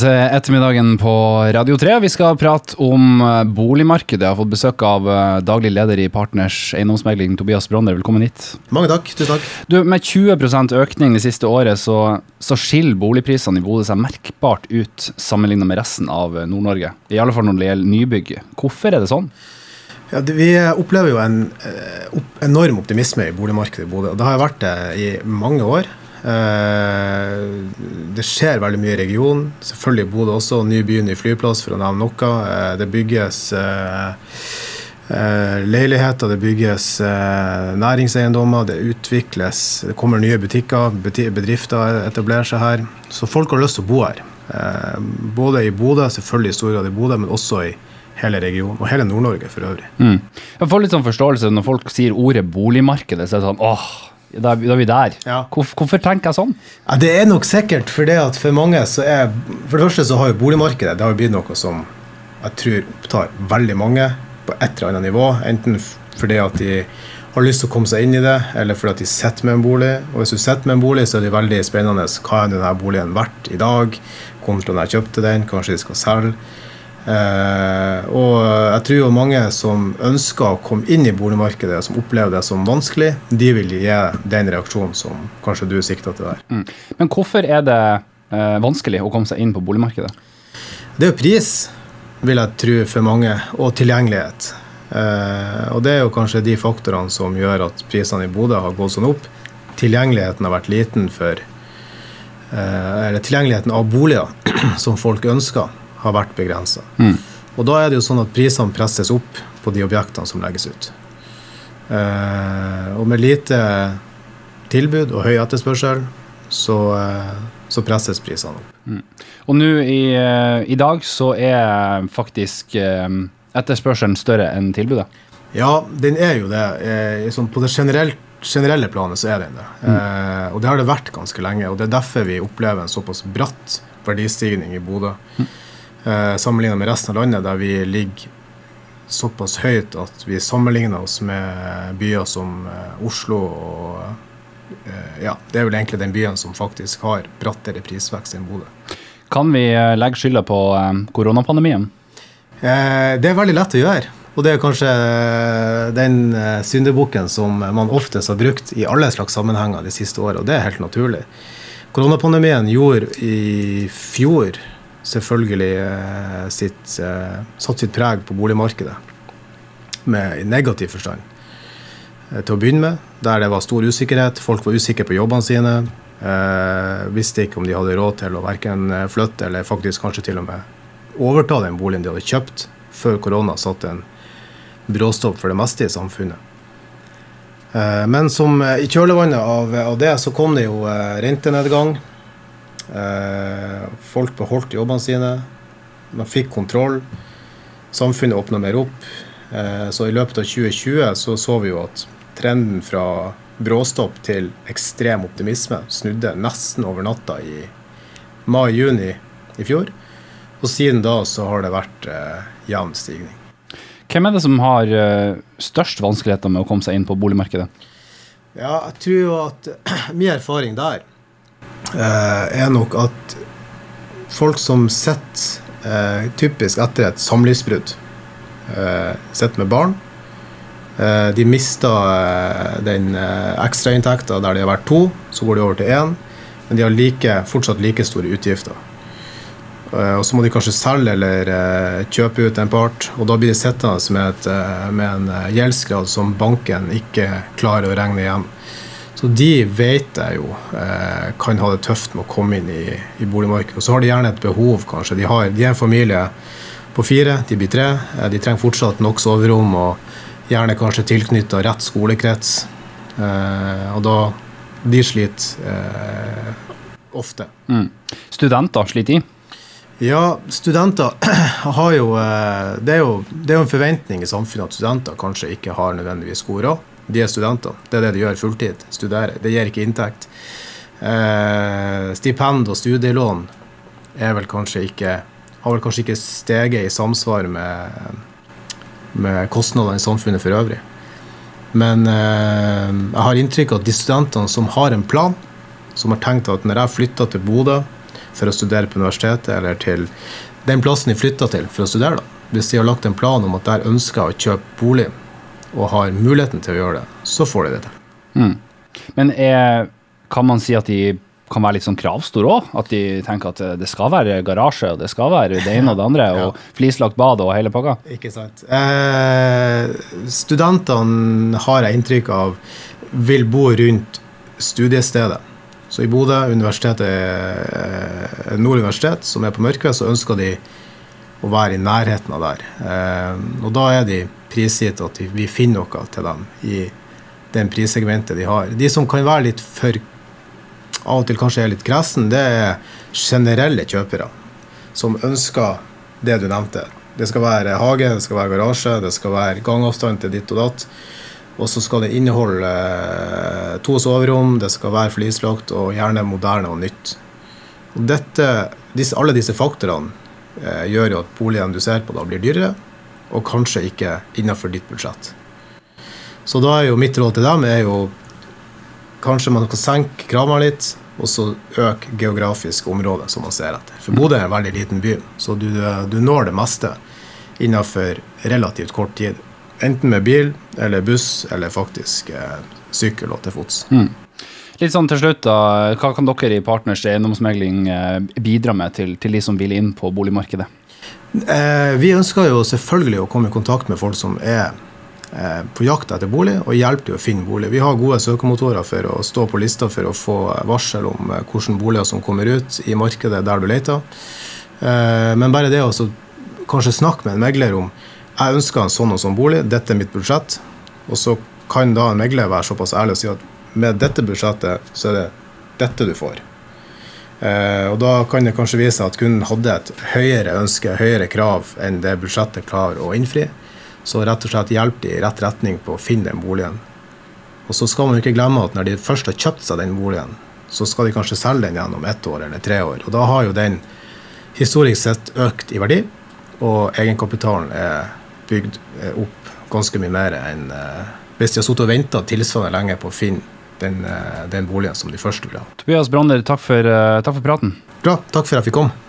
til ettermiddagen på Radio 3. Vi skal prate om eh, boligmarkedet. Jeg har fått besøk av eh, daglig leder i Partners eiendomsmegling, Tobias Brander. Velkommen hit. Mange takk. Tusen takk. Du, Med 20% økning det siste året, så, så skiller boligprisene i Bodø seg merkbart ut sammenlignet med resten av eh, Nord-Norge. I alle fall når det gjelder nybygg. Hvorfor er det sånn? Ja, det, vi opplever jo en enorm optimisme i boligmarkedet i Bodø. og Det har vært det i mange år. Eh, det skjer veldig mye i regionen. Selvfølgelig Bodø også. Ny by, ny flyplass, for å nevne noe. Eh, det bygges leiligheter, det bygges næringseiendommer, det utvikles. Det kommer nye butikker, bedrifter etablerer seg her. Så folk har lyst til å bo her. Både i Bodø, selvfølgelig i stor grad i Bodø, men også i hele regionen, og hele Nord-Norge for øvrig. Mm. Jeg får litt sånn forståelse når folk sier ordet boligmarkedet. så er det sånn, åh, da er vi der. Ja. Hvorfor, hvorfor, tenker jeg sånn? Ja, det er nok sikkert fordi at for mange så er For det første så har jo boligmarkedet det har jo blitt noe som jeg tror opptar veldig mange på et eller annet nivå. Enten fordi at de har lyst til å komme seg inn i det, eller fordi at de sitter med en bolig. Og hvis du sitter med en bolig, så er det veldig spennende. Hva er denne boligen verdt i dag? Kontra da jeg kjøpte den, kanskje de skal selge. Eh, og jeg tror jo mange som ønsker å komme inn i boligmarkedet, som opplever det som vanskelig, de vil gi den reaksjonen som kanskje du sikter til der. Mm. Men hvorfor er det eh, vanskelig å komme seg inn på boligmarkedet? Det er jo pris, vil jeg tro, for mange, og tilgjengelighet. Eh, og det er jo kanskje de faktorene som gjør at prisene i Bodø har gått sånn opp. Tilgjengeligheten har vært liten for eh, Eller tilgjengeligheten av boliger som folk ønsker har vært begrensa. Mm. Og da er det jo sånn at prisene presses opp på de objektene som legges ut. Eh, og med lite tilbud og høy etterspørsel, så, eh, så presses prisene opp. Mm. Og nå i, eh, i, dag så er faktisk eh, etterspørselen større enn tilbudet? Ja, den er jo det. Eh, sånn på det generelle, generelle planet så er den det. Mm. Eh, og det har det vært ganske lenge. Og det er derfor vi opplever en såpass bratt verdistigning i Bodø. Mm sammenlignet med resten av landet, der vi ligger såpass høyt at vi sammenligner oss med byer som eh, Oslo og eh, Ja, det er vel egentlig den byen som faktisk har brattere prisvekst enn Bodø. Kan vi eh, legge skylda på eh, koronapandemien? Eh, det er veldig lett å gjøre. Og det er kanskje den syndebukken som man oftest har brukt i alle slags sammenhenger de siste årene, og det er helt naturlig. Koronapandemien gjorde i fjor selvfølgelig eh, sitt, eh, satt sitt preg på boligmarkedet med, negativ forstand. Eh, til å begynne med, der det var stor usikkerhet. Folk var usikre på jobbene sine. Visste ikke om de hadde råd til å verken flytte eller faktisk kanskje til og med overta den boligen de hadde kjøpt før korona satte en bråstopp for det meste i samfunnet. Men som i kjølvannet av, det så kom det jo rentenedgang. Eh, folk beholdt jobbene sine. Man fikk kontroll. Samfunnet åpna mer opp. Eh, så i løpet av 2020 så, så vi jo at trenden fra bråstopp til ekstrem optimisme snudde nesten over natta i mai-juni i fjor. Og siden da så har det vært eh, jevn stigning. Hvem er det som har eh, størst vanskeligheter med å komme seg inn på boligmarkedet? Ja, jeg tror jo at Min erfaring der er nok at folk som sitter eh, typisk etter et samlivsbrudd, eh, sitter med barn de mister den ekstrainntekta der de har vært to, så går de over til én. Men de har like, fortsatt like store utgifter. Og så må de kanskje selge eller kjøpe ut en part, og da blir de sittende med, med en gjeldsgrad som banken ikke klarer å regne igjen. Så de vet jeg jo eh, kan ha det tøft med å komme inn i, i boligmarkedet. Og så har de gjerne et behov, kanskje. De, har, de er en familie på fire, de blir tre. Eh, de trenger fortsatt nok soverom og gjerne kanskje tilknytta rett skolekrets. Eh, og da De sliter eh, ofte. Mm. Studenter sliter de? Ja, studenter har jo eh, det, jo det er jo en forventning i samfunnet at studenter kanskje ikke har nødvendigvis god råd de er studenter. Det er det de gjør fulltid. Studerer. Det gir ikke inntekt. Eh, stipend og studielån er vel kanskje ikke har vel kanskje ikke steget i samsvar med, med kostnadene i samfunnet for øvrig. Men eh, jeg har inntrykk av at de studentene som har en plan, som har tenkt at når jeg flytter til Bodø, for å studere på universitetet, eller til den plassen de flytter til for å studere. da. Hvis de har lagt en plan om at der ønsker å kjøpe bolig, og har muligheten til å gjøre det, så får de det til. Mm. Men er, kan man si at de kan være litt sånn kravstore òg? At de tenker at det skal være garasje, og det skal være det ene og det andre, Ja. og flislagt bad og hele pakka? Ikke sant. Eh, studentene har jeg inntrykk av vil bo rundt studiestedet. Så i Bodø, universitetet, eh, Nord universitet, som er på Mørkved, så ønsker de å være i nærheten av der. Eh, og da er de prisgitt at vi finner noe til dem i den prissegmentet de har. De som kan være litt for av og til kanskje er litt gressen, det er generelle kjøpere som ønsker det du nevnte. Det skal være hage, det skal være garasje, det skal være gangavstand til ditt og datt. Og så skal det inneholde eh, to soverom, det skal være flislagt og gjerne moderne og nytt. Dette, disse, alle disse faktorene gjør jo at boligen du ser på da blir dyrere, og kanskje ikke innenfor ditt budsjett. Så da er jo mitt råd til dem er jo kanskje man kan senke kravene litt, og så øke geografisk område som man ser etter. For Bodø er en veldig liten by, så du, du når det meste innenfor relativt kort tid. Enten med bil eller buss, eller faktisk eh, sykkel og til fots. Litt sånn til slutt, da. Hva kan dere i Partners eiendomsmegling eh, bidra med til, til de som vil inn på boligmarkedet? Eh, vi ønsker jo selvfølgelig å komme i kontakt med folk som er eh, på jakt etter bolig, og hjelpe til å finne bolig. Vi har gode søkemotorer for å stå på lista for å få varsel om eh, hvilke boliger som kommer ut i markedet der du leter. Eh, men bare det å kanskje snakke med en megler om jeg ønsker en sånn og sånn bolig, dette er mitt budsjett. Og så kan da en megler være såpass ærlig og si at med dette budsjettet så er det dette du får. Eh, og da kan det kanskje vise at kunden hadde et høyere ønske, høyere krav enn det budsjettet klarer å innfri. Så rett og slett hjelp de i rett retning på å finne den boligen. Og så skal man jo ikke glemme at når de først har kjøpt seg den boligen, så skal de kanskje selge den gjennom ett år eller tre år. Og da har jo den historisk sett økt i verdi, og egenkapitalen er bygd eh, opp ganske mye mer enn eh, hvis de har sittet og venta tilsvarende lenge på å finne den, eh, den boligen som de først ville ha. Tobias Brander, takk for, eh, takk for praten. Bra, takk for at jeg fikk komme.